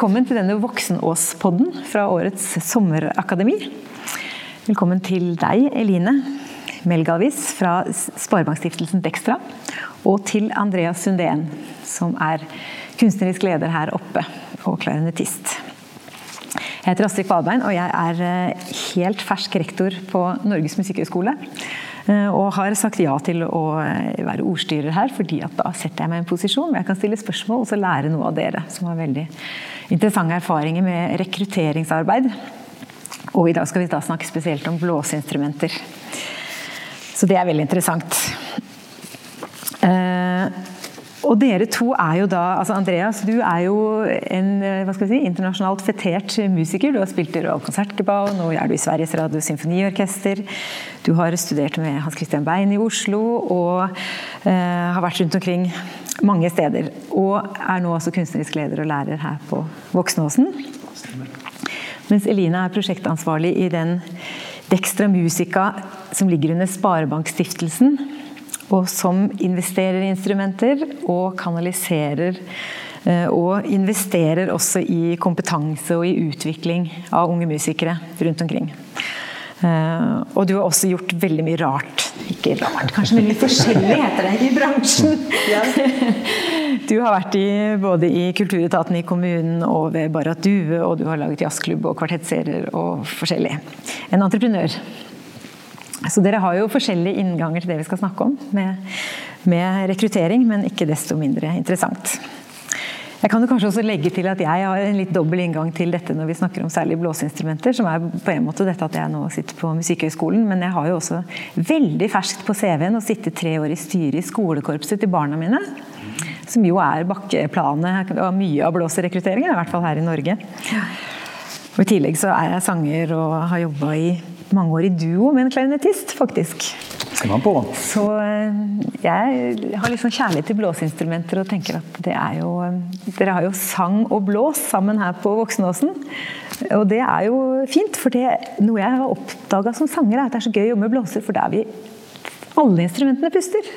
Velkommen til denne Voksenåspodden fra årets sommerakademi. Velkommen til deg, Eline Melgalvis fra Sparebankstiftelsen Dextra. Og til Andreas Sundén, som er kunstnerisk leder her oppe, og klarinettist. Jeg heter Astrid Kvalbein, og jeg er eh, helt fersk rektor på Norges musikkhøgskole. Eh, og har sagt ja til å eh, være ordstyrer her, fordi at da setter jeg meg i en posisjon hvor jeg kan stille spørsmål og så lære noe av dere, som har veldig interessante erfaringer med rekrutteringsarbeid. Og i dag skal vi da snakke spesielt om blåseinstrumenter. Så det er veldig interessant. Og dere to er jo da altså Andreas, du er jo en hva skal vi si, internasjonalt fetert musiker. Du har spilt i Royal Concertgebouw, nå er du i Sveriges Radio Symfoniorkester. Du har studert med Hans Christian Bein i Oslo og eh, har vært rundt omkring mange steder. Og er nå også kunstnerisk leder og lærer her på Voksenåsen. Mens Elina er prosjektansvarlig i den Dextra Musica som ligger under Sparebankstiftelsen og som investerer i instrumenter og kanaliserer eh, og investerer også i kompetanse og i utvikling av unge musikere rundt omkring. Eh, og du har også gjort veldig mye rart. Ikke rart, kanskje, men litt forskjellig heter det i bransjen. Du har vært i, både i Kulturetaten i kommunen og ved Barrat Due, og du har laget jazzklubb og kvartettserier og forskjellig. En entreprenør. Så dere har jo forskjellige innganger til det vi skal snakke om med, med rekruttering, men ikke desto mindre interessant. Jeg kan jo kanskje også legge til at jeg har en litt dobbel inngang til dette når vi snakker om særlig blåseinstrumenter, som er på en måte dette at jeg nå sitter på Musikkhøgskolen, men jeg har jo også veldig ferskt på CV-en å sitte tre år i styret i skolekorpset til barna mine. Som jo er bakkeplanet av mye av blåserekrutteringen, i hvert fall her i Norge. Og I tillegg så er jeg sanger og har jobba i mange år i duo med en klarinettist, faktisk. man på. Så eh, jeg har liksom kjærlighet til blåseinstrumenter og tenker at det er jo eh, Dere har jo sang og blås sammen her på Voksenåsen. Og det er jo fint, for det noe jeg har oppdaga som sanger, er at det er så gøy å jobbe med blåser, for da er vi Alle instrumentene puster.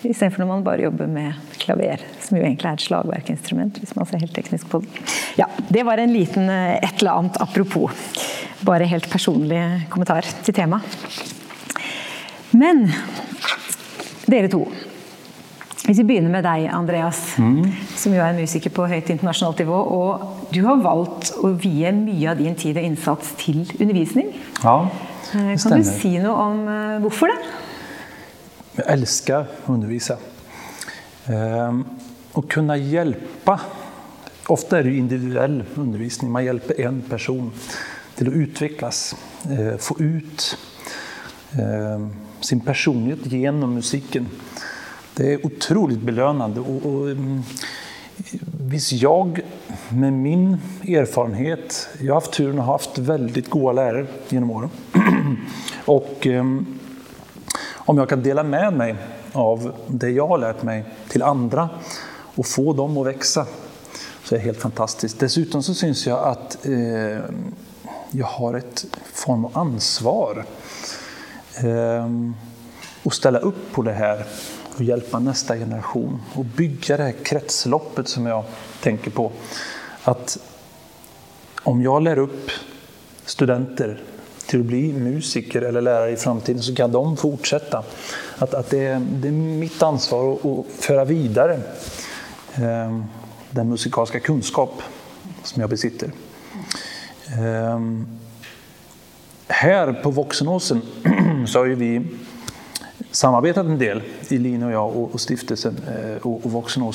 Istedenfor når man bare jobber med klaver, som jo egentlig er et slagverkinstrument. hvis man ser helt teknisk på det. Ja, Det var en liten eh, et eller annet apropos. Bare helt personlig kommentar til temaet. Men dere to. Hvis vi begynner med deg, Andreas, mm. som jo er en musiker på høyt internasjonalt nivå. Og du har valgt å vie mye av din tid og innsats til undervisning. Ja, det eh, stemmer. Kan du si noe om eh, hvorfor det? Jeg elsker å undervise. Ehm, å kunne hjelpe Ofte er det individuell undervisning. Man hjelper én person til å utvikles. Eh, få ut ehm, sin personlighet gjennom musikken. Det er utrolig belønnende. Og, og, ehm, hvis jeg med min erfarenhet Jeg har hatt turen å ha hatt veldig gode lærere gjennom årene. og om jeg kan dele med meg av det jeg har lært meg til andre og få dem å vokse, så er det helt fantastisk. Dessuten så syns jeg at eh, jeg har et form av ansvar eh, å stelle opp på det her og hjelpe neste generasjon. Og bygge det her kretsloppet som jeg tenker på. At om jeg lærer opp studenter til å bli musiker eller lärare i framtiden så kan de fortsette. At, at det, det, er mitt ansvar å, føre videre eh, den musikalska kunskap som jeg besitter. Här her på Voxenåsen så har vi samarbetat en del, Eline jeg og, og stiftelsen och og, og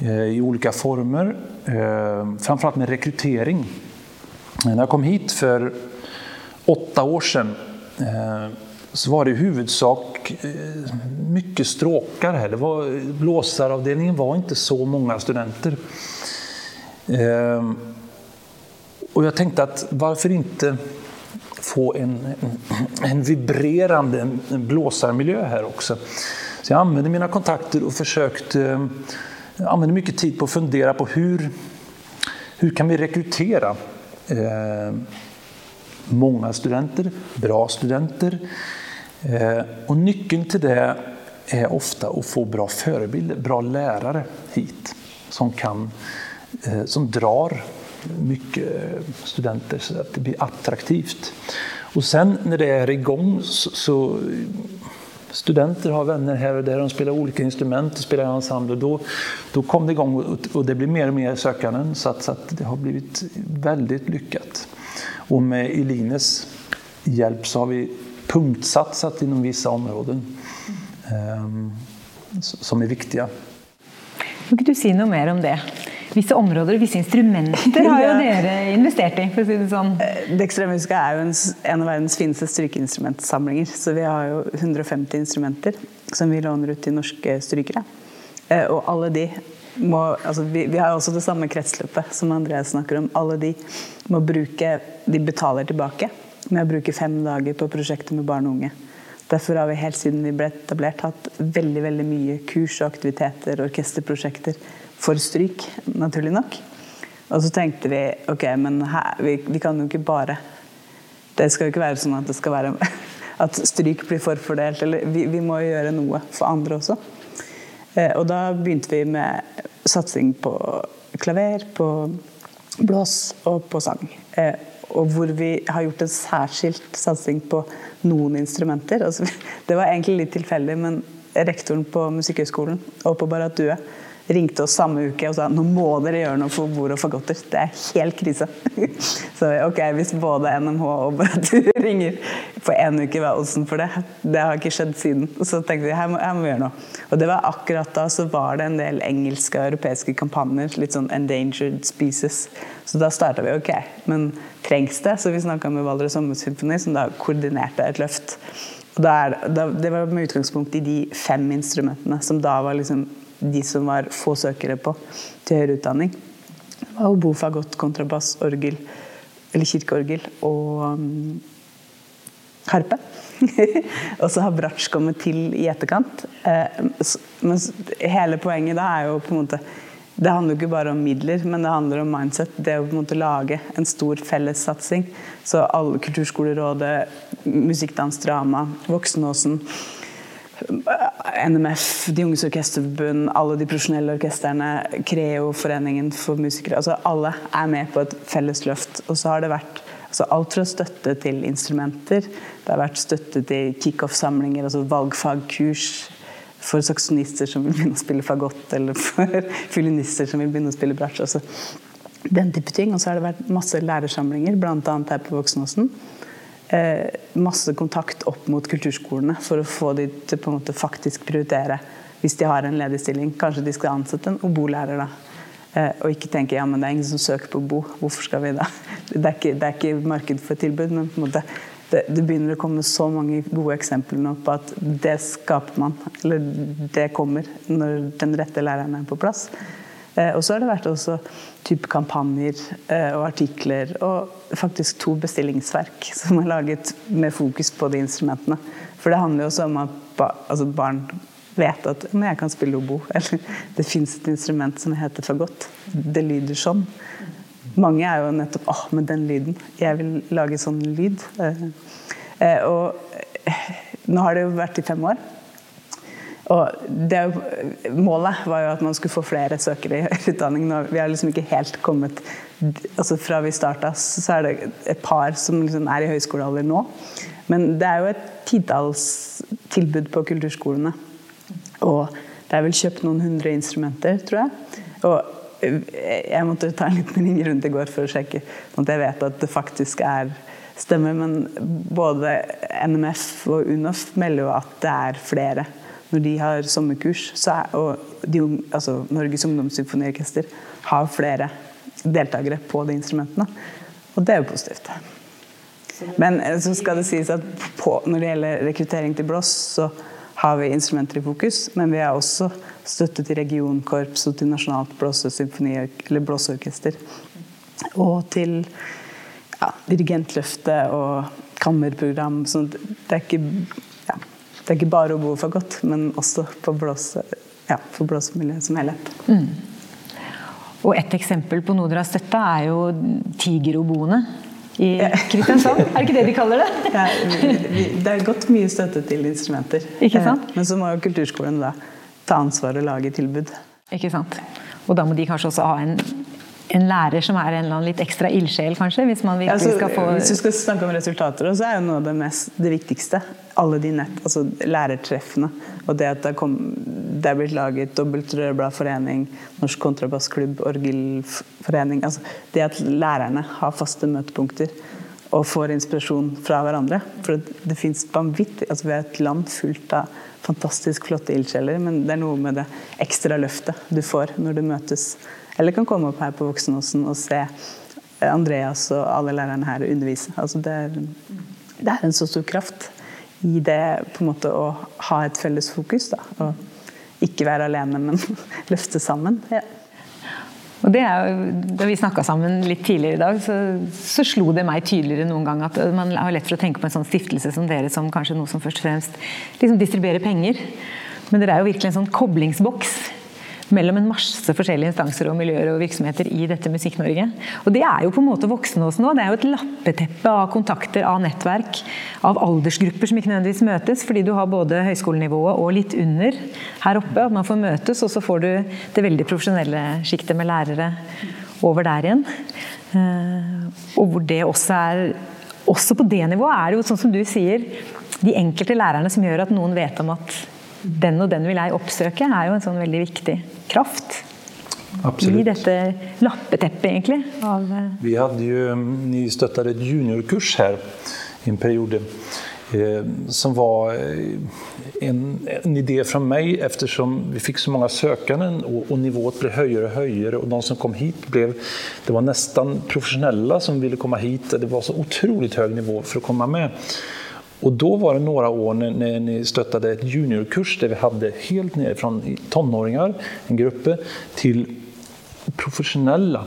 eh, i ulike former. Framförallt med rekrytering. Når jeg kom hit for åtta år sedan eh, så var det i huvudsak eh, mycket stråkar här. Det var, blåsaravdelningen var inte så många studenter. Eh, och jag tänkte att varför inte få en, en vibrerande blåsarmiljö här också. Så jag använde mina kontakter och försökte använde mycket tid på att fundera på hur, hur kan vi rekrytera mange studenter, bra studenter. Eh, og nøkkelen til det er ofte å få bra förebilder, bra lärare hit. Som kan eh, som drar mycket studenter så att det blir attraktivt. Och sen när det är igång så, så studenter har vänner här och där, de spelar olika instrument de spelar ensemble. Då, då kom det igång och, och det blir mer och mer sökanden så att, så att det har blivit väldigt lyckat. Och med Elines hjälp så har vi punktsatsat inom vissa områden um, som är viktiga. Kan ikke du si noe mer om det? Visse områder og visse instrumenter har jo dere investert i. for å si Det sånn. Det Dextra Musica er jo en, en av verdens fineste strykeinstrumentsamlinger. Så vi har jo 150 instrumenter som vi låner ut til norske strykere. Eh, og alle de må altså vi, vi har også det samme kretsløpet som Andreas snakker om. Alle de må bruke De betaler tilbake med å bruke fem dager på prosjektet med barn og unge. Derfor har vi helt siden vi ble etablert hatt veldig veldig mye kurs og aktiviteter, orkesterprosjekter for stryk, naturlig nok. Og så tenkte vi ok, men her, vi, vi, kan jo ikke bare Det skal jo ikke være sånn at det skal være at stryk blir forfordelt. Eller vi, vi må jo gjøre noe for andre også. Eh, og da begynte vi med satsing på klaver, på blås og på sang. Og hvor vi har gjort en særskilt satsing på noen instrumenter. Altså, det var egentlig litt tilfeldig, men rektoren på Musikkhøgskolen og på Barat Due ringte oss samme uke og sa nå må dere gjøre noe for bord og fagotter. Det er helt krise. Så ok, hvis både NMH og Barat Due ringer på én uke, hva er oddsen for det? Det har ikke skjedd siden. Så tenkte vi her må, her må vi gjøre noe. Og det var akkurat da så var det en del engelske og europeiske kampanjer, litt sånn endangered species. Så da starta vi ok, men trengs det? Så vi snakka med Valdres Sommersymfoni, som da koordinerte et løft. Og er, da, det var med utgangspunkt i de fem instrumentene som da var liksom de som var få søkere på til høyere utdanning. Og obo, fagott, kontrabass, orgel, eller kirkeorgel og um, harpe. og så har bratsj kommet til i etterkant. Eh, men hele poenget da er jo på en måte det handler jo ikke bare om midler, men det handler om mindset. Det å på en måte lage en stor fellessatsing. Så alle Kulturskolerådet, Musikkdans, Drama, Voksenåsen, NMF, De Unges Orkesterforbund, alle de profesjonelle orkestrene, Creo, Foreningen for musikere altså Alle er med på et felles løft. Og så har det vært altså alt fra støtte til instrumenter, det har vært støtte til kickoff-samlinger, altså valgfagkurs for saksonister som vil begynne å spille fagott, eller for fiolinister som vil begynne å spille bratsj. Altså, den type ting. Og så har det vært masse lærersamlinger, bl.a. her på Voksenåsen. Eh, masse kontakt opp mot kulturskolene for å få de til på en måte faktisk prioritere hvis de har en ledig stilling. Kanskje de skal ansette en obolærer, da. Eh, og ikke tenke ja, men det er ingen som søker på bo, hvorfor skal vi da? Det er ikke, det er ikke marked for tilbud, men på en måte det, det, begynner å komme så mange gode eksempler nå på at det skaper man. Eller det kommer når den rette læreren er på plass. Eh, og så har det vært også type kampanjer eh, og artikler og faktisk to bestillingsverk som er laget med fokus på de instrumentene. For det handler jo også om at ba, altså barn vet at jeg kan spille obo. Eller det fins et instrument som heter fagott. Det lyder sånn. Mange er jo nettopp åh, med den lyden. Jeg vil lage sånn lyd. Eh, eh, og eh, nå har det jo vært i fem år. Og det, målet var jo at man skulle få flere søkere i utdanning. Vi har liksom ikke helt kommet altså Fra vi starta, så er det et par som liksom er i høyskolealder nå. Men det er jo et titalls tilbud på kulturskolene. Og det er vel kjøpt noen hundre instrumenter, tror jeg. Og jeg måtte ta en liten ring rundt i går for å sjekke, sånn at jeg vet at det faktisk er stemmer. Men både NMF og UNOF melder jo at det er flere. Når de har sommerkurs, er, og de, altså Norges Ungdomssymfoniorkester har flere deltakere på de instrumentene. Og det er jo positivt. Men eh, så skal det sies at på, når det gjelder rekruttering til blås, så har vi instrumenter i fokus, men vi har også støtte til regionkorps og til Nasjonalt blåseorkester. Og til ja, dirigentløftet og kammerprogram. Så det er ikke, ja, det er ikke bare å bo for godt, men også på blåse, ja, for blåsemiljøet som helhet. Mm. Og et eksempel på noe dere har støtta, er jo tigeroboene i Kristiansand. Er det ikke det de kaller det? Ja, det er godt mye støtte til instrumenter. Ikke sant? Eh, men så må jo kulturskolen da ta ansvar og lage tilbud. Ikke sant. Og da må de kanskje også ha en en lærer som er en eller annen litt ekstra ildsjel, kanskje? Hvis man virkelig altså, skal få Hvis du skal snakke om resultater, så er jo noe av det, mest, det viktigste alle de nett, altså lærertreffene. Og det at det, kom, det er blitt laget Dobbeltrørbladforening, Norsk kontrabassklubb, Orgelforening altså Det at lærerne har faste møtepunkter og får inspirasjon fra hverandre. For det, det fins vanvittig altså Vi er et land fullt av fantastisk flotte ildsjeler, men det er noe med det ekstra løftet du får når du møtes eller kan komme opp her på Voksenåsen og se Andreas og alle lærerne her undervise. Altså det, er, det, er, en så stor kraft i det på en måte å ha et felles fokus. Da. Og ikke være alene, men løfte sammen. Ja. Og det er, da vi snakka sammen litt tidligere i dag, så, så, slo det meg tydeligere noen gang at man har lett for å tenke på en sånn stiftelse som dere som kanskje noe som først og fremst liksom distribuerer penger. Men dere er jo virkelig en sånn koblingsboks mellom en masse forskjellige instanser og miljøer og virksomheter i dette Musikk-Norge. Og det er jo på en måte Voksenåsen nå. Det er jo et lappeteppe av kontakter, av nettverk, av aldersgrupper som ikke nødvendigvis møtes, fordi du har både høyskolenivået og litt under her oppe. At man får møtes, og så får du det veldig profesjonelle sjiktet med lærere over der igjen. Eh, og hvor det også er Også på det nivået er det jo sånn som du sier, de enkelte lærerne som gjør at noen vet om at den og den vil jeg oppsøke, er jo en sånn veldig viktig kraft. Absolutt. I dette lappeteppet, egentlig. Av eh, Vi hadde jo, Ni støttet et juniorkurs her i en periode. Eh, som var eh, en, en, idé fra meg, eftersom vi fikk så mange søkende og, og nivået ble høyere og høyere. Og de som kom hit, ble, det var nesten profesjonelle som ville komme hit. Det var så utrolig høyt nivå for å komme med. Och då var det några år när, när ni stöttade ett juniorkurs där vi hade helt ned från tonåringar, en grupp, till professionella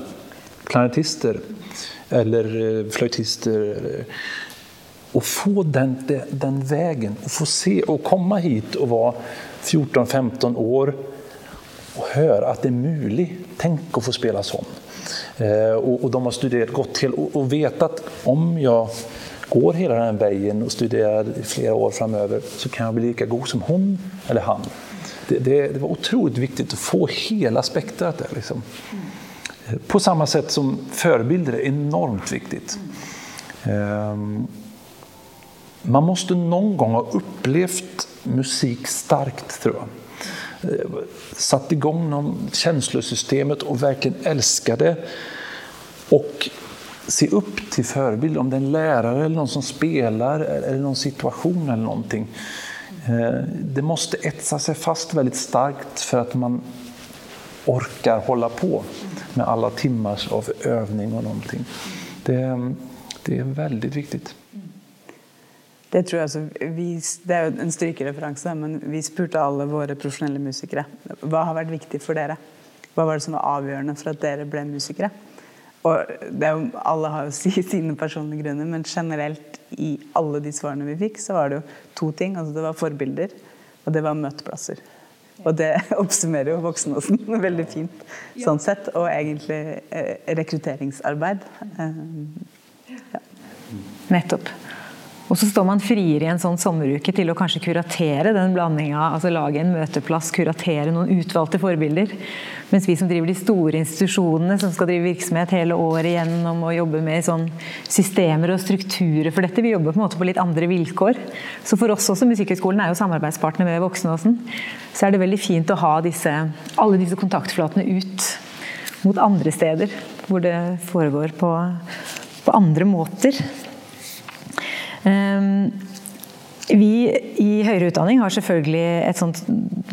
klarnettister eller fløytister. flöjtister. Och få den, den vägen, och få se och komma hit och vara 14-15 år och höra att det är möjligt. Tänk att få spela sån. Eh, och de har studerat, gått till och, och vetat om jag går hele den veien og studerer i flere år framover, så kan jeg bli lika god som hun eller han. Det, det, det var utrolig viktig å få hele spektrat der. Liksom. På samme sett som forbilder er enormt viktig. Um, man måtte noen gang ha opplevd musik starkt, tror jeg Satt igång någon känslosystemet och verkligen älskade. Och se upp till förebild, om det är en lärare eller någon som spelar eller någon situation eller någonting. Eh, det måste etsa sig fast väldigt starkt för att man orkar hålla på med alla timmars av övning og någonting. Det, det er veldig viktig. Det tror jeg altså, vi, det er jo en strykereferanse, men vi spurte alle våre profesjonelle musikere. Hva har vært viktig for dere? Hva var det som var avgjørende for at dere ble musikere? Og jo, alle har jo sine personlige grunner, men generelt i alle de svarene vi fikk, så var det jo to ting. Altså det var forbilder, og det var møteplasser. Og det oppsummerer jo Voksenåsen veldig fint sånn sett. Og egentlig eh, rekrutteringsarbeid. Eh, ja. Nettopp. Og så står man friere i en sånn sommeruke til å kanskje kuratere den blandinga. Altså lage en møteplass, kuratere noen utvalgte forbilder. Mens vi som driver de store institusjonene, som skal drive virksomhet hele året igjennom og jobbe med sånn systemer og strukturer for dette, vi jobber på en måte på litt andre vilkår. Så for oss også, Musikkhøgskolen er jo samarbeidspartner med Voksenåsen, så er det veldig fint å ha disse, alle disse kontaktflatene ut mot andre steder. Hvor det foregår på, på andre måter. Ehm, vi i høyere utdanning har selvfølgelig et sånt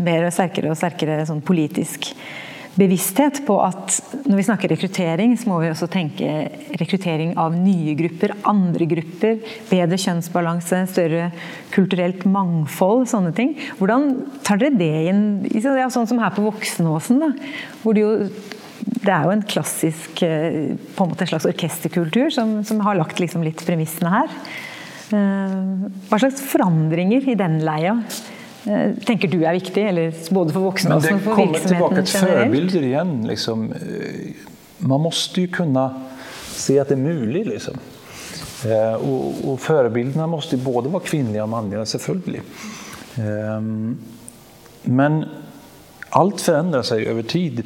mer og sterkere og sterkere sånn politisk bevissthet på at når vi snakker rekruttering, så må vi også tenke rekruttering av nye grupper, andre grupper, bedre kjønnsbalanse, større kulturelt mangfold, sånne ting. Hvordan tar dere det inn? Ja, sånn som her på Voksenåsen, da, hvor det jo det er jo en klassisk eh, på en måte en slags orkesterkultur som, som har lagt liksom litt premissene her. Eh, hva slags forandringer i den leia eh, tenker du er viktig, eller både for voksne og for virksomheten generelt? Det kommer tilbake til forbilder igjen. Liksom. Eh, man måste jo kunne se at det er mulig. Liksom. Og, og forbildene måste både være kvinnelige og mannlige, selvfølgelig. Men alt forandrer seg over tid.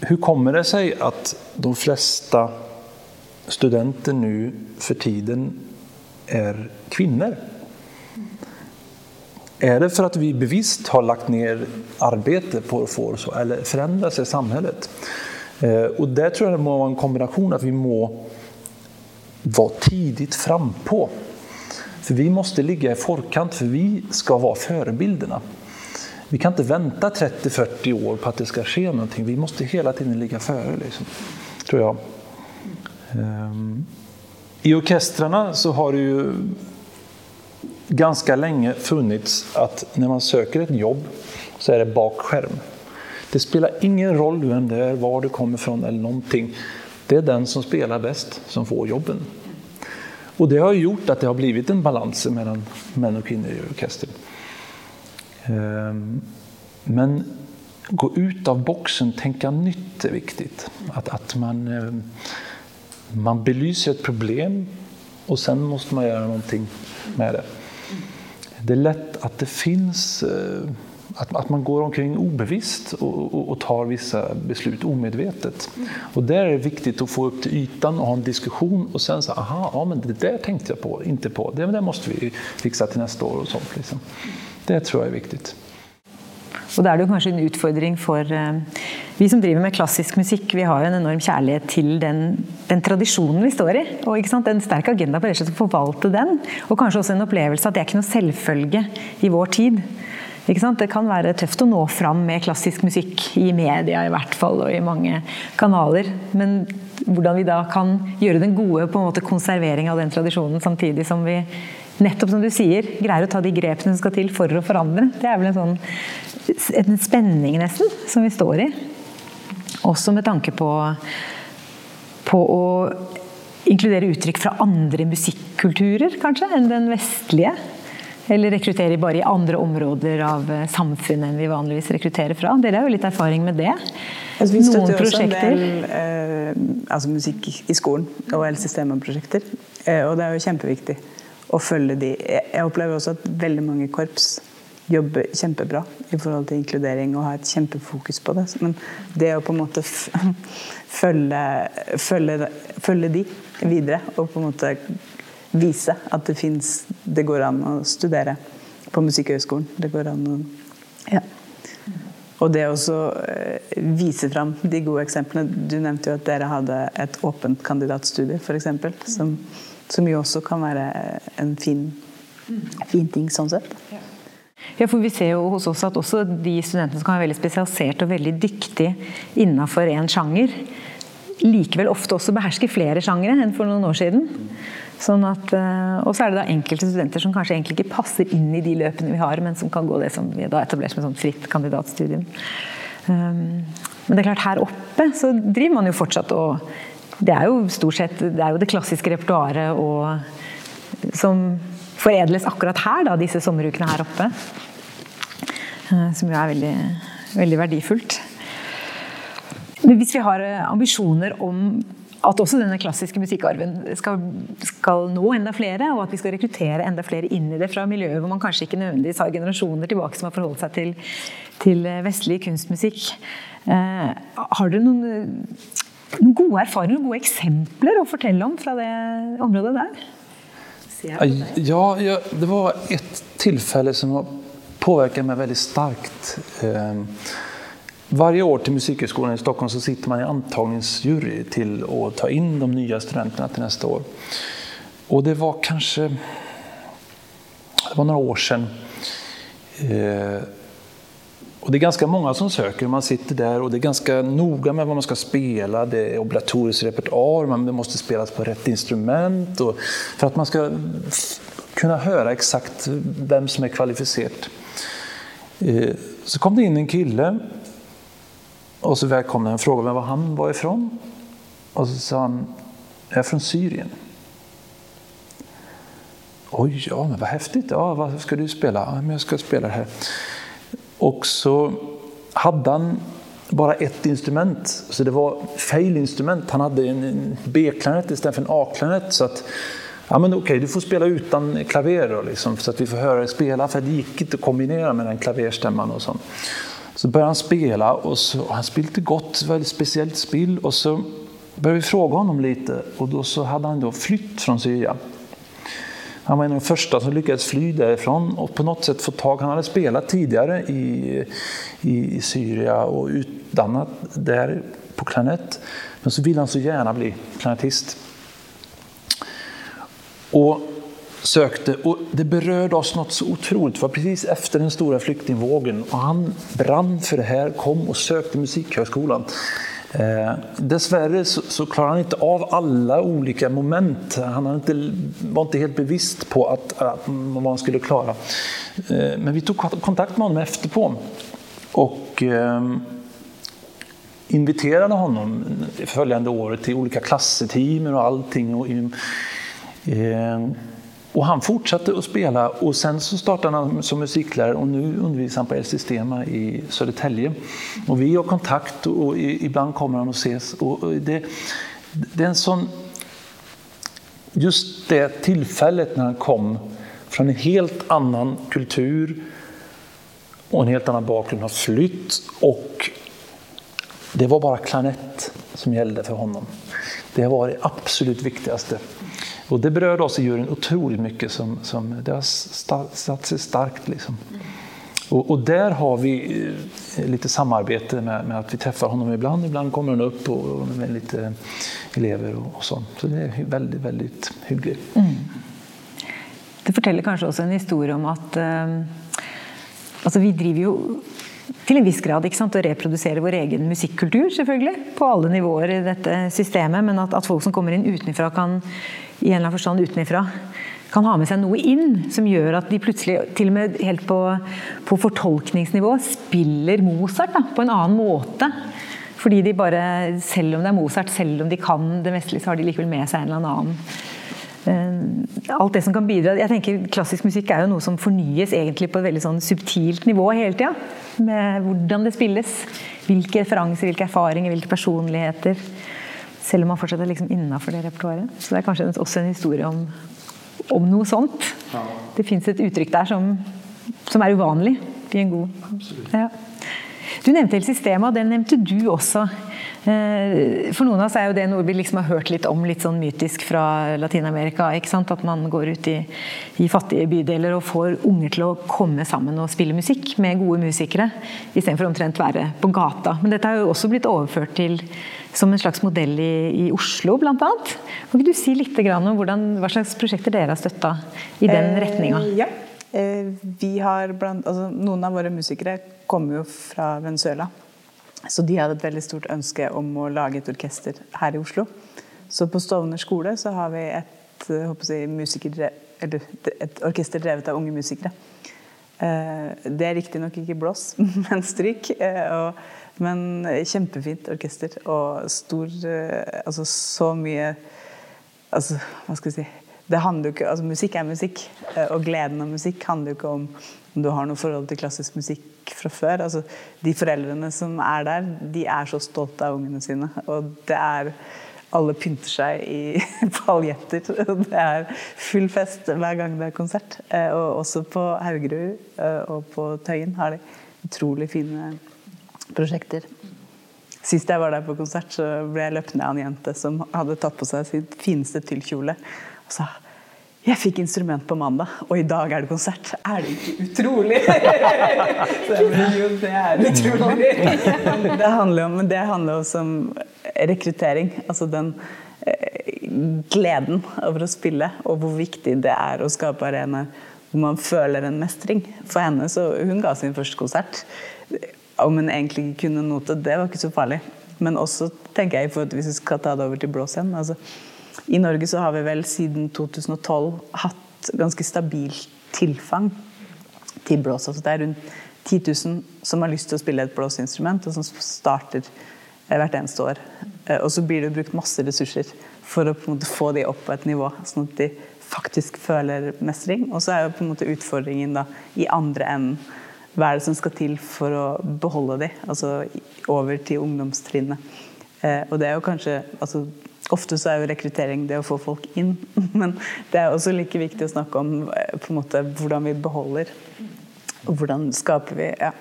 Hvordan kommer det seg at de flesta studenter nu för tiden är kvinnor? Är det för att vi bevisst har lagt ner arbete på att få så, eller förändra sig samhället? Eh, och där tror jag det må vara en kombination att vi må vara tidigt frampå. För vi måste ligga i forkant, för vi ska vara förebilderna. Vi kan inte vänta 30-40 år på att det ska ske någonting. Vi måste hela tiden ligga före, liksom, tror jag. Ehm, I orkestrarna så har det ju ganska länge funnits att när man söker ett jobb så är det bak. Det spelar ingen roll vem det är, var du kommer ifrån eller någonting. Det är den som spelar bäst som får jobben. Och det har gjort att det har blivit en balans mellan män och kvinnor i orkestern. Ehm, men gå ut av boxen, tänka nytt är viktigt. Att, att man, ehm, man belyser ett problem och sen måste man göra någonting med det. Det är lätt att det finns eh, att, man går omkring obevisst och, tar vissa beslut omedvetet. Och där är det viktigt att få upp till ytan och ha en diskussion och sen så aha, ja, men det där tänkte jag på, inte på. Det, det måste vi fixa till nästa år och sånt. Liksom. Det tror jag är viktigt. Og da er det jo kanskje en utfordring for uh, vi som driver med klassisk musikk. Vi har jo en enorm kjærlighet til den, den tradisjonen vi står i. Og ikke sant? En sterk agenda på å forvalte den. Og kanskje også en opplevelse at det er ikke noe selvfølge i vår tid. Det kan være tøft å nå fram med klassisk musikk i media i hvert fall, og i mange kanaler. Men hvordan vi da kan gjøre den gode på en måte konservering av den tradisjonen, samtidig som vi nettopp som du sier, greier å ta de grepene som skal til for å forandre. Det er vel en sånn en spenning nesten som vi står i. Også med tanke på, på å inkludere uttrykk fra andre musikkulturer, kanskje, enn den vestlige. Eller rekruttere bare i andre områder av eh, samfunnet enn vi vanligvis rekrutterer fra. Dere har jo litt erfaring med det. Altså, vi støtter Noen også en del eh, altså musikk i skolen og El-systemet-prosjekter. Eh, og det er jo kjempeviktig å følge de. Jeg opplever også at veldig mange korps jobber kjempebra i forhold til inkludering og har et kjempefokus på det. Men det å på en måte følge, følge, følge de videre og på en måte vise at det fins Det går an å studere på Musikkhøgskolen. Det går an å ja. Og det å eh, vise fram de gode eksemplene. Du nevnte jo at dere hadde et åpent kandidatstudie, f.eks. Som, som jo også kan være en fin, fin ting sånn sett. Ja, for Vi ser jo hos oss at også de studentene som kan være veldig spesialisert og veldig dyktige innenfor én sjanger, likevel ofte også behersker flere sjangere enn for noen år siden. Sånn at, eh, og så er det da enkelte studenter som kanskje egentlig ikke passer inn i de løpene vi har, men som kan gå det som vi da etablert som et sånt fritt kandidatstudium. Um, men det er klart her oppe så driver man jo fortsatt og Det er jo stort sett det jo det klassiske repertoaret og som foredles akkurat her, da, disse sommerukene her oppe. Uh, som jo er veldig, veldig verdifullt. Men hvis vi har eh, ambisjoner om at også denne klassiske musikkarven skal, skal, nå enda flere, og at vi skal rekruttere enda flere inn i det fra miljøet hvor man kanskje ikke nødvendigvis har generasjoner tilbake som har forholdt seg til, til vestlig kunstmusikk. Eh, har dere noen, noen, gode erfaringer, noen gode eksempler å fortelle om fra det området der? Ja, ja, det var ett tillfälle som påverkade meg veldig sterkt. Eh, varje år till Musikhögskolan i Stockholm så sitter man i antagningsjury till att ta in de nya studenterna till nästa år. Och det var kanske det var några år sedan. Och det är ganska många som söker. Man sitter där och det är ganska noga med vad man ska spela. Det är obligatorisk repertoar, men det måste spelas på rätt instrument. Och för att man ska kunna höra exakt vem som är kvalificerad. Eh, så kom det in en kille och så välkomnade han frågade var han var ifrån. Och så sa han, jag är från Syrien. Oj, ja, men vad häftigt. Ja, vad ska du spela? Ja, men jag ska spela det här. Och så hade han bara ett instrument, så det var fel instrument. Han hade en B-klarinett istället för en A-klarinett. Ja men okej, du får spela utan klaver liksom, så att vi får höra dig spela, för det gick inte att kombinera med den klaverstämman och sånt. Så började han spela och så, han spelade gott, väldigt speciellt spill. Och så började vi fråga honom lite och då så hade han då flytt från Syria. Han var en av de första som lyckades fly därifrån och på något sätt få tag. Han hade spelat tidigare i, i, i Syria och utdannat där på klarnett. Men så ville han så gärna bli klarinettist. Och sökte och det berörde oss något så otroligt. Det var precis efter den stora flyktingvågen och han brann för det här, kom och sökte Musikhögskolan. Eh, dessverre så, så klarade han inte av alla olika moment. Han inte, var inte helt bevisst på att, att, vad han skulle klara. Eh, men vi tog kontakt med honom efterpå och eh, inviterade honom följande året till olika klasseteam och allting. Och, eh, och han fortsatte att spela och sen så startade han som musiklärare och nu undervisar han på El Sistema i Södertälje. Och vi har kontakt och ibland kommer han och ses. Och det, det är en sån... Just det tillfället när han kom från en helt annan kultur och en helt annan bakgrund, har flytt och det var bara klanett som gällde för honom. Det var det absolut viktigaste. Och det berörde oss i juryn otroligt mycket. Som, som, det har satt sig starkt. Liksom. Och, och, där har vi eh, lite samarbete med, med, att vi träffar honom ibland. Ibland kommer han upp och, och med lite elever och, och sånt. Så det är väldigt, väldigt hyggligt. Mm. Det forteller kanskje også en historie om at uh, altså vi driver jo til en viss grad ikke sant, å reprodusere vår egen musikkultur, selvfølgelig. På alle nivåer i dette systemet. Men at, at folk som kommer inn utenfra, kan i en eller annen forstand utenfra kan ha med seg noe inn som gjør at de plutselig, til og med helt på, på fortolkningsnivå, spiller Mozart da, på en annen måte. Fordi de bare, selv om det er Mozart, selv om de kan det vestlige, så har de likevel med seg en eller annen alt det som kan bidra. Jeg tenker Klassisk musikk er jo noe som fornyes egentlig på et veldig sånn subtilt nivå hele tida. Med hvordan det spilles. Hvilke referanser, hvilke erfaringer, hvilke personligheter. Selv om man fortsatt er liksom innafor det repertoaret. Så det er kanskje også en historie om, om noe sånt. Det fins et uttrykk der som, som, er uvanlig i en god ja. Du nevnte hele systemet, og det nevnte du også. Eh, for noen av oss er jo det noe vi liksom har hørt litt om, litt sånn mytisk fra Latin-Amerika. At man går ut i, i, fattige bydeler og får unger til å komme sammen og spille musikk med gode musikere, istedenfor omtrent være på gata. Men dette har jo også blitt overført til som en slags modell i, i Oslo, bl.a. Kan ikke du si litt om hvordan, hva slags prosjekter dere har støtta i den retninga? Eh, ja. Eh, vi har blant, altså, noen av våre musikere kommer jo fra Venezuela. Så de hadde et veldig stort ønske om å lage et orkester her i Oslo. Så på Stovner skole så har vi et, jeg, musiker, et orkester drevet av unge musikere. Eh, det er riktignok ikke blås, men stryk. Eh, men kjempefint orkester. Og stor eh, Altså så mye Altså, hva skal vi si det handler jo ikke, altså Musikk er musikk, og gleden av musikk handler jo ikke om om du har noe forhold til klassisk musikk fra før. Altså, de foreldrene som er der, de er så stolte av ungene sine. Og det er Alle pynter seg i paljetter. Det er full fest hver gang det er konsert. Eh, og også på Haugerud eh, og på Tøyen har de utrolig fine prosjekter. Sist jeg var der på konsert, så ble jeg løpt ned av en jente som hadde tatt på seg sin fineste tyllkjole. Og sa jeg fikk instrument på mandag, og i dag er det konsert. Er det ikke utrolig? jo, det er utrolig. Det handler, om, det handler også om rekruttering. Altså den eh, gleden over å spille, og hvor viktig det er å skape arenaer hvor man føler en mestring. For henne, så Hun ga sin første konsert. Om hun egentlig ikke kunne note, det var ikke så farlig. Men også tenker jeg, hvis vi skal ta det over til blås igjen altså, i Norge så har vi vel siden 2012 hatt ganske stabilt tilfang til blås. Altså det er rundt 10 000 som har lyst til å spille et blåseinstrument, og som starter eh, hvert eneste år. Eh, og så blir det brukt masse ressurser for å på en måte få de opp på et nivå, sånn at de faktisk føler mestring. Og så er jo på en måte utfordringen da i andre enden. Hva er det som skal til for å beholde de, altså over til ungdomstrinnet. Eh, og det er jo kanskje altså, Ofte så er jo rekruttering det å få folk inn, men det er også like viktig å snakke om eh, på en måte hvordan vi beholder. Og hvordan skaper vi ja,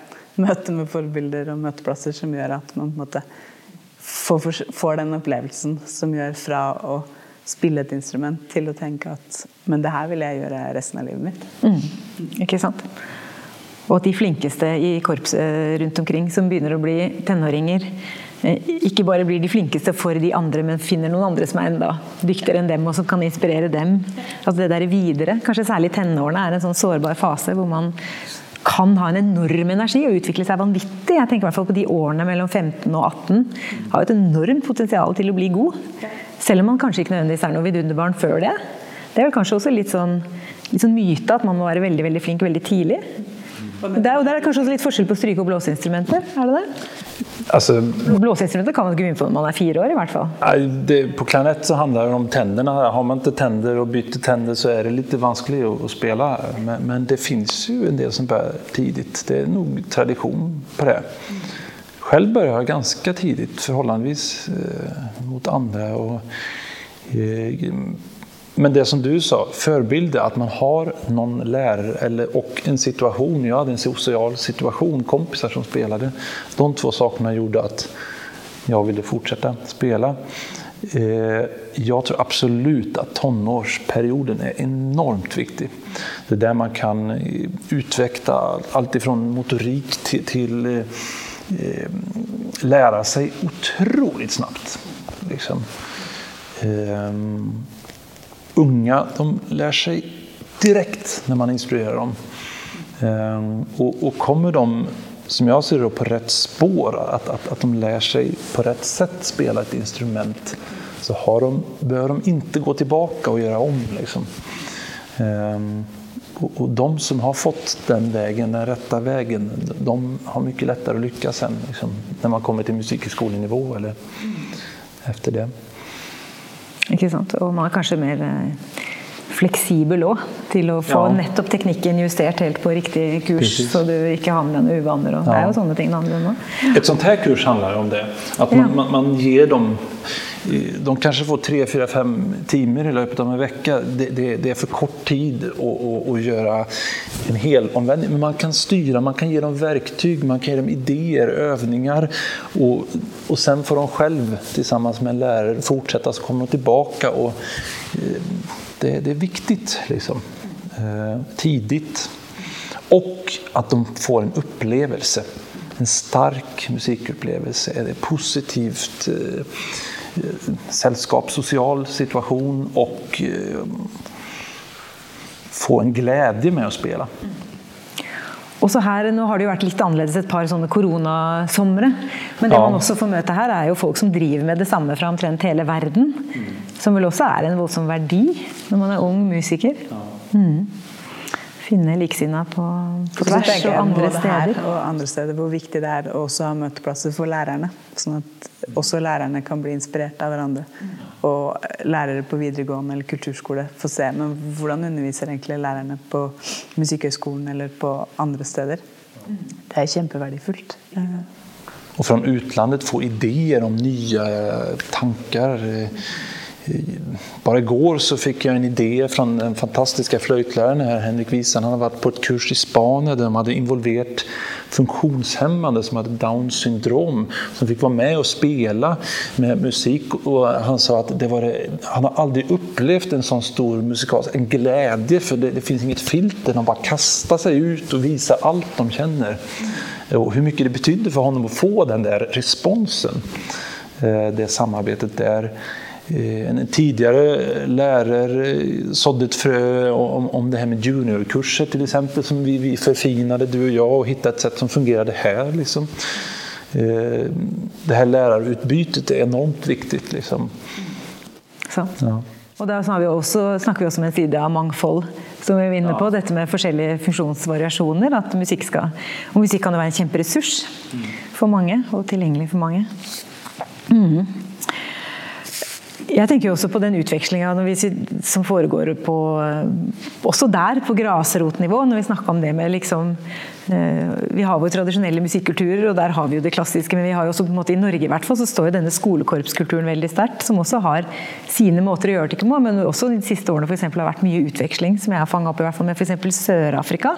møte med forbilder og møteplasser som gjør at man på en måte får, får den opplevelsen som gjør fra å spille et instrument til å tenke at men det her vil jeg gjøre resten av livet mitt. Mm. Ikke sant. Og at de flinkeste i korpset rundt omkring som begynner å bli tenåringer, eh, ikke bare blir de flinkeste for de andre, men finner noen andre som er enda dyktigere enn dem, og som kan inspirere dem. Altså det der videre, Kanskje særlig tenårene er en sånn sårbar fase hvor man kan ha en enorm energi og utvikle seg vanvittig. Jeg tenker i hvert fall på de årene mellom 15 og 18. Har et enormt potensial til å bli god. Selv om man kanskje ikke nødvendigvis er noe vidunderbarn før det. Det er vel kanskje også litt sånn, litt sånn myte at man må være veldig veldig flink veldig tidlig. Det er, det er kanskje også litt forskjell på stryke- og blåseinstrumenter? er det det? Alltså, Blåseinstrumenter kan man ikke begynne på når man er fire år, i hvert fall. Nei, det, på klarinett så handler det om tennene. Har man ikke tenner og bytter tenner, så er det litt vanskelig å, å spille. Men, men det fins jo en del som börjar tidlig. Det er nok tradisjon på det. Själv började jeg ganske tidlig, forholdsvis eh, mot andre. Og, eh, men det som du sa, forbildet, at man har noen lærer, eller, og en situasjon. Jeg hadde en sosial situasjon, kompisar som spelade. De två sakerna gjorde at jeg ville fortsätta spela. Eh, jeg tror absolut at tonårsperioden er enormt viktig. Det er der man kan utvikle alt fra motorikk motorik til till eh, lære seg utrolig raskt. Liksom. Ehm, unga de lär sig direkt när man instruerar dem. Ehm, och, och kommer de, som jag ser det, på rätt spår, att, att, att de lär sig på rätt sätt spela ett instrument, så har de, behöver de inte gå tillbaka och göra om. Liksom. Ehm, och, och de som har fått den vägen, den rätta vägen, de har mycket lättare att lyckas sen, liksom, när man kommer till musikskolenivå eller efter det. Ikke sant? Og man er kanskje mer eh, fleksibel òg, til å få Ja. nettopp teknikken justert helt på riktig kurs, Precis. så du ikke har med uvaner. Og Det er jo sånne ting det handler om òg. Et sånt her kurs handler om det. At Ja. man, man, man ger dem, de kanskje får tre, fire, fem timer i løpet av en vecka. Det, det, det er for kort tid å, å, å gjøre en hel omvändning. Men man kan styre, man kan gi dem verktyg, man kan gi dem idéer, øvninger. Og, og sen får de selv, sammen med en lærer, fortsette. så kommer de tilbake. Och, eh, det, det är viktigt liksom. Eh, tidigt. Och att de får en upplevelse. En stark musikupplevelse. Är det positivt eh, sällskap, social situation och eh, få en glädje med att spela. Også her, Nå har det jo vært litt annerledes et par sånne koronasomre. Men det Ja. man også får møte her, er jo folk som driver med det samme fra omtrent hele verden. Som vel også er en voldsom verdi når man er ung musiker. Mm. Finne likesinnede på, på tvers jeg, og andre steder. og andre steder hvor viktig det er å også ha møteplasser for lærerne. Sånn at også lærerne kan bli inspirert av hverandre. Og lærere på videregående eller kulturskole får se men hvordan underviser egentlig lærerne på Musikkhøgskolen eller på andre steder. Det er kjempeverdifullt. Og fra utlandet få ideer om nya eh, tankar. i går så fikk jeg en idé fra den fantastiske fløytelæreren her, Henrik Wiesen. Han har vært på et kurs i Spanien der de hadde involvert funksjonshemmede som hadde Downs syndrom som fikk være med og spela med musik. Og han sa at det var det, han har aldri opplevd en sånn stor musikalsk en glede, for det, det fins inget filter. De bare kaster seg ut og viser alt de kjenner. Og hvor mye det betydde for honom å få den der responsen. Eh, Det samarbeidet där. Eh, En tidigare lärare sådde ett frö om, om det här med juniorkurser till exempel som vi, vi förfinade, du och jag, och hittade ett sätt som fungerade här. Liksom. Eh, Det här lärarutbytet är enormt viktigt. Liksom. Sant. Ja. Og da snakker vi, også, snakker vi også om en side av mangfold, som vi er inne på. Dette med forskjellige funksjonsvariasjoner. At musikk skal, og musikk kan jo være en kjemperessurs for mange, og tilgjengelig for mange. Mhm. Jeg tenker også på den utvekslinga som foregår på Også der, på grasrotnivå, når vi snakker om det med liksom eh, Vi har våre tradisjonelle musikkulturer, og der har vi jo det klassiske, men vi har jo også på en måte i Norge i hvert fall, så står jo denne skolekorpskulturen veldig sterkt, som også har sine måter å gjøre det på, men også de siste årene for eksempel, har vært mye utveksling, som jeg har fanga opp i hvert fall med f.eks. Sør-Afrika.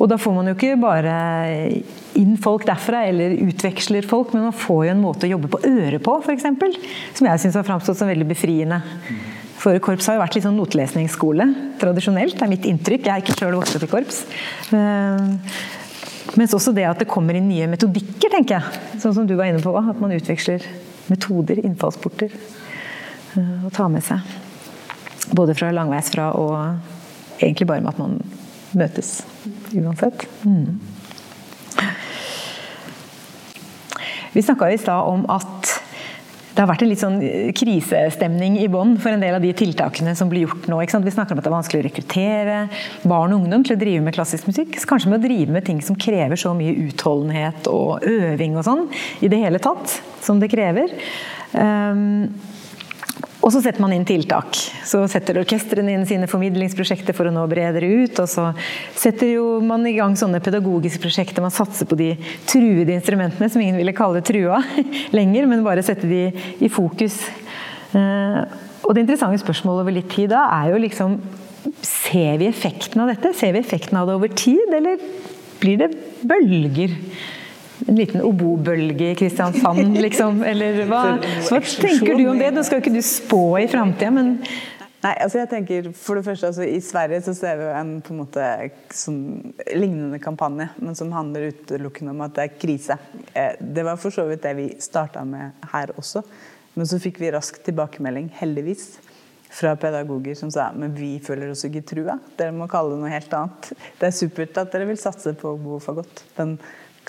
Og da får man jo ikke bare inn folk derfra, eller utveksler folk, men man får jo en måte å jobbe på øret på, f.eks. Som jeg syns har framstått som veldig befriende. For korps har jo vært litt sånn notelesningsskole tradisjonelt, det er mitt inntrykk. Jeg er ikke sjøl vokst opp i korps. Mens også det at det kommer inn nye metodikker, tenker jeg. Sånn som du var inne på, at man utveksler metoder, innfallsporter, å ta med seg. Både fra langveisfra og egentlig bare med at man møtes uansett. Mm. Vi snakka i stad om at det har vært en litt sånn krisestemning i bånn for en del av de tiltakene som blir gjort nå. Vi snakker om at det er vanskelig å rekruttere barn og ungdom til å drive med klassisk musikk. Kanskje med å drive med ting som krever så mye utholdenhet og øving og sånn i det hele tatt, som det krever. Um, og så setter man inn tiltak. Så setter orkestrene inn sine formidlingsprosjekter for å nå bredere ut. Og så setter man i gang sånne pedagogiske prosjekter. Man satser på de truede instrumentene, som ingen ville kalle trua lenger, men bare sette de i fokus. Eh, og det interessante spørsmålet over litt tid da er jo liksom Ser vi effekten av dette? Ser vi effekten av det over tid, eller blir det bølger? En liten obobølge i Kristiansand, liksom? Eller hva, hva tenker du om det? Nå skal jo ikke du spå i framtida, men Nei, altså jeg tenker for det første altså I Sverige så ser vi jo en på en måte sånn, lignende kampanje, men som handler utelukkende om at det er krise. Eh, det var for så vidt det vi starta med her også. Men så fikk vi rask tilbakemelding, heldigvis, fra pedagoger som sa men vi føler oss ikke trua. Dere må kalle det noe helt annet. Det er supert at dere vil satse på Bofagott. Den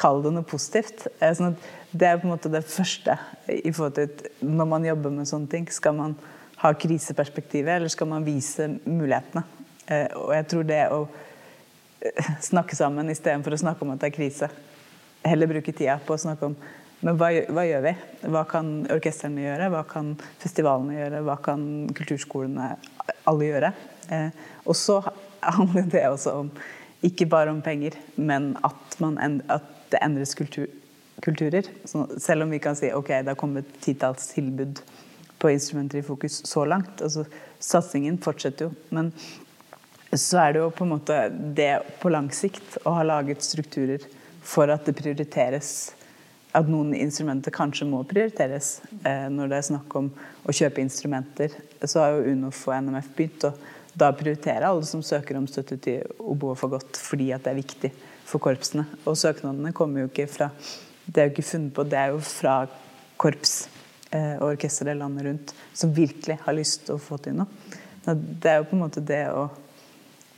Kall det noe positivt. Eh, sånn det er på en måte det første i forhold til når man jobber med sånne ting. Skal man ha kriseperspektivet, eller skal man vise mulighetene? Eh, og jeg tror det å eh, snakke sammen istedenfor å snakke om at det er krise, heller bruke tida på å snakke om men hva, hva gjør vi? Hva kan orkestrene gjøre? Hva kan festivalene gjøre? Hva kan kulturskolene alle gjøre? og så handler det også om ikke bare om penger, men at, man, at det endres kultur, kulturer. Så selv om vi kan si ok, det har kommet titalls tilbud på instrumenter i fokus så langt. altså Satsingen fortsetter jo. Men så er det jo på en måte det på lang sikt å ha laget strukturer for at det prioriteres at noen instrumenter kanskje må prioriteres eh, når det er snakk om å kjøpe instrumenter. Så har jo UNOF og NMF begynt å da prioritere alle som søker om støtte til oboe og fagott fordi at det er viktig for korpsene. Og søknadene kommer jo ikke fra Det er jo ikke funnet på, det er jo fra korps eh, og orkestre landet rundt som virkelig har lyst til å få til noe. Det er jo på en måte det å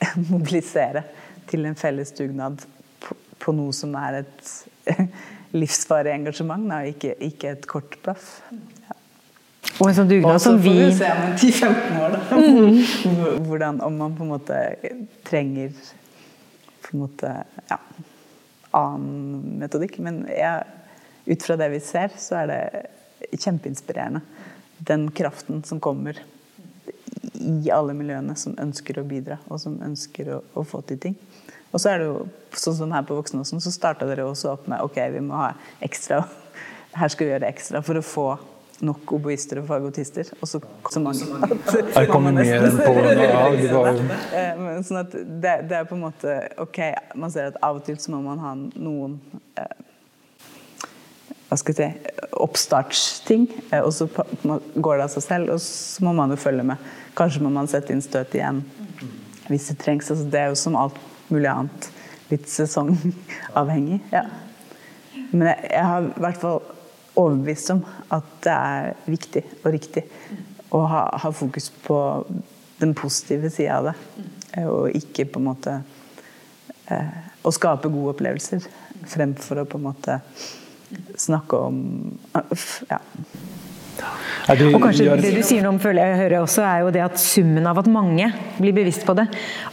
mobilisere til en felles dugnad på, på noe som er et livsvarig engasjement, da, ikke, ikke et kort blaff. Ja. Og en sånn dugnad som vi Og så får vi se om 10-15 år, da. Mm. Hvordan, om man på en måte trenger på en ja, annen metodikk. Men jeg, ut fra det vi ser, så er det kjempeinspirerende. Den kraften som kommer i alle miljøene som ønsker å bidra, og som ønsker å, å få til ting. Og så er det jo sånn som her på Voksenåsen, så starta dere også opp med ok, vi må ha ekstra. Her skal vi gjøre ekstra for å få nok oboister og fagotister. Og så, så mange at Jeg kommer mer enn på ja, det. Sånn at det, det, er på en måte Ok, man ser at av og til så må man ha noen eh, hva skal jeg si, oppstartsting, eh, og så går det av seg selv. Og så må man jo følge med. Kanskje må man sette inn støt igjen hvis det trengs. Altså, det er jo som alt mulig annet litt sesongavhengig. Ja. Men jeg, jeg har i hvert fall overbevist om at det er viktig og riktig å ha, ha fokus på den positive sida av det. Og ikke på en måte eh, Å skape gode opplevelser fremfor å på en måte snakke om ja, og kanskje Det du sier noe om føler jeg hører også, er jo det at summen av at mange blir bevisst på det.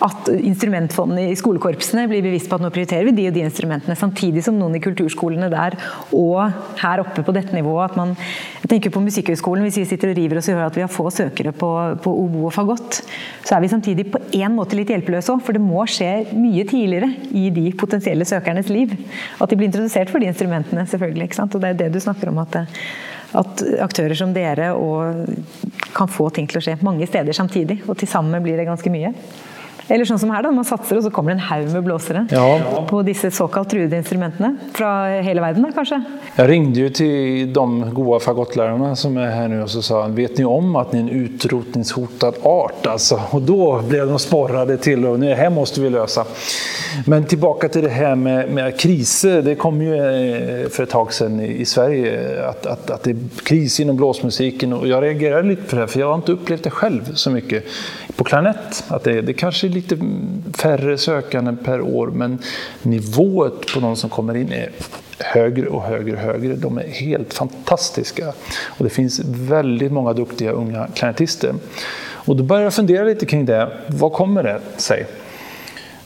At instrumentfondene i skolekorpsene blir bevisst på at nå prioriterer vi de og de instrumentene. Samtidig som noen i kulturskolene der og her oppe på dette nivået at man jeg tenker på Musikkhøgskolen, hvis vi sitter og river oss i høret at vi har få søkere på, på obo og fagott, så er vi samtidig på en måte litt hjelpeløse òg. For det må skje mye tidligere i de potensielle søkernes liv. At de blir introdusert for de instrumentene, selvfølgelig. ikke sant? Og det er det du snakker om. at det at aktører som dere kan få ting til å skje mange steder samtidig. Og til sammen blir det ganske mye. Eller sånn som her, da. Man satser, og så kommer det en haug med blåsere Ja. på disse såkalt truede instrumentene. Fra hele verden, da, kanskje? Jeg ringde jo til de gode fagottlærerne som er her nå, og så sa vet ni om at dere er en utrotningshotad art? Altså? Og da ble de sporret til og det her måtte vi løse. Men tilbake til det her med, med kriser. Det kom jo for et tak siden i Sverige at, at, at det er krise innen blåsmusikken. Og jeg reagerer litt på det for jeg jag har ikke opplevd det selv så mye. på klarnett. At det, det er är lite färre sökande per år men nivået på de som kommer in är högre och högre och högre. De är helt fantastiska. Och det finns väldigt många duktiga unga klarnettister. Och då börjar jag fundera lite kring det. Vad kommer det sig?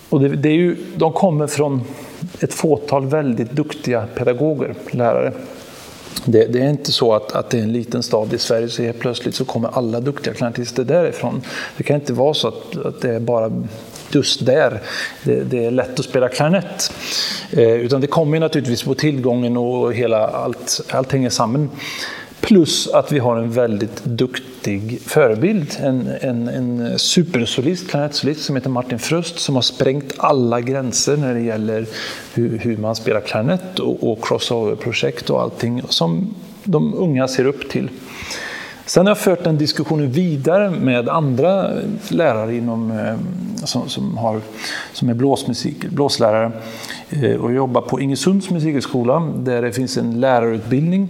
Och det, det är ju, de kommer från ett fåtal väldigt duktiga pedagoger, lärare. Det, det, är inte så att, att det är en liten stad i Sverige så helt plötsligt så kommer alla duktiga klarnetister därifrån. Det kan inte vara så att, att det är bara just där det, det är lätt att spela klarinett. Eh, utan det kommer naturligtvis på tillgången och hela allt, allt hänger samman. Plus att vi har en väldigt duktig förebild. En, en, en supersolist, klarinettsolist som heter Martin Fröst som har sprängt alla gränser när det hur, hur man spelar klarnett och, och crossover-projekt och allting som de unga ser upp till. Sen har jag fört den diskussionen vidare med andra lärare inom, eh, som, som, har, som är blåsmusik, blåslärare eh, och jobbar på Ingesunds musikhögskola där det finns en lärarutbildning.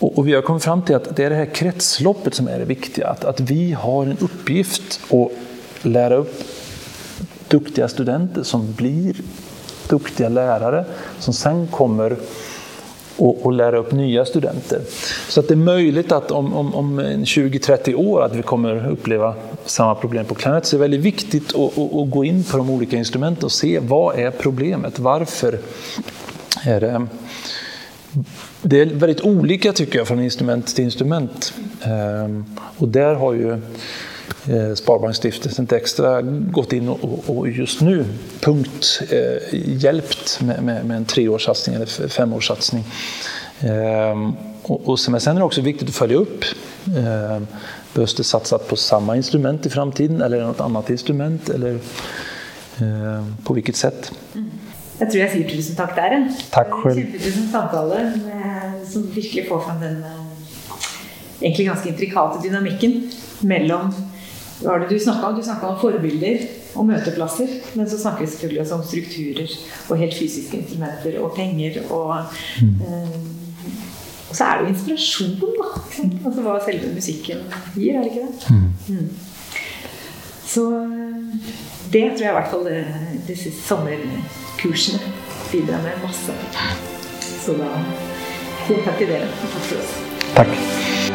Och, och vi har kommit fram till att det är det här kretsloppet som är det viktiga. Att, att vi har en uppgift att lära upp duktiga studenter som blir duktiga lärare som sen kommer och, och lära upp nya studenter. Så att det är möjligt att om, om, om 20-30 år att vi kommer uppleva samma problem på klarnett. Så det är väldigt viktigt att, att, att, gå in på de olika instrumenten och se vad är problemet? Varför är det det är väldigt olika tycker jag från instrument till instrument. Ehm, och där har ju eh, Sparbanksstiftelsen Extra gått in och, just nu punkt eh, hjälpt med, en treårssatsning eller femårssatsning. Ehm, och, sen är det också viktigt att följa upp. Ehm, behövs det satsat på samma instrument i framtiden eller något annat instrument? Eller på vilket sätt? Jeg tror jeg sier tusen takk der. Takk selv. Kjempetusen samtale med, som virkelig får fram den eh, egentlig ganske intrikate dynamikken mellom hva var det du snakka om? Du snakka om forbilder og møteplasser. Men så snakker vi selvfølgelig også om strukturer og helt fysiske instrumenter og penger. Og, mm. eh, og så er det jo inspirasjon, da. Altså hva selve musikken gir, er det ikke det? Mm. Mm. Så eh, det tror jeg i hvert fall det, disse sommerkursene bidrar med masse. Så da sier takk til dere. Takk for oss. Takk.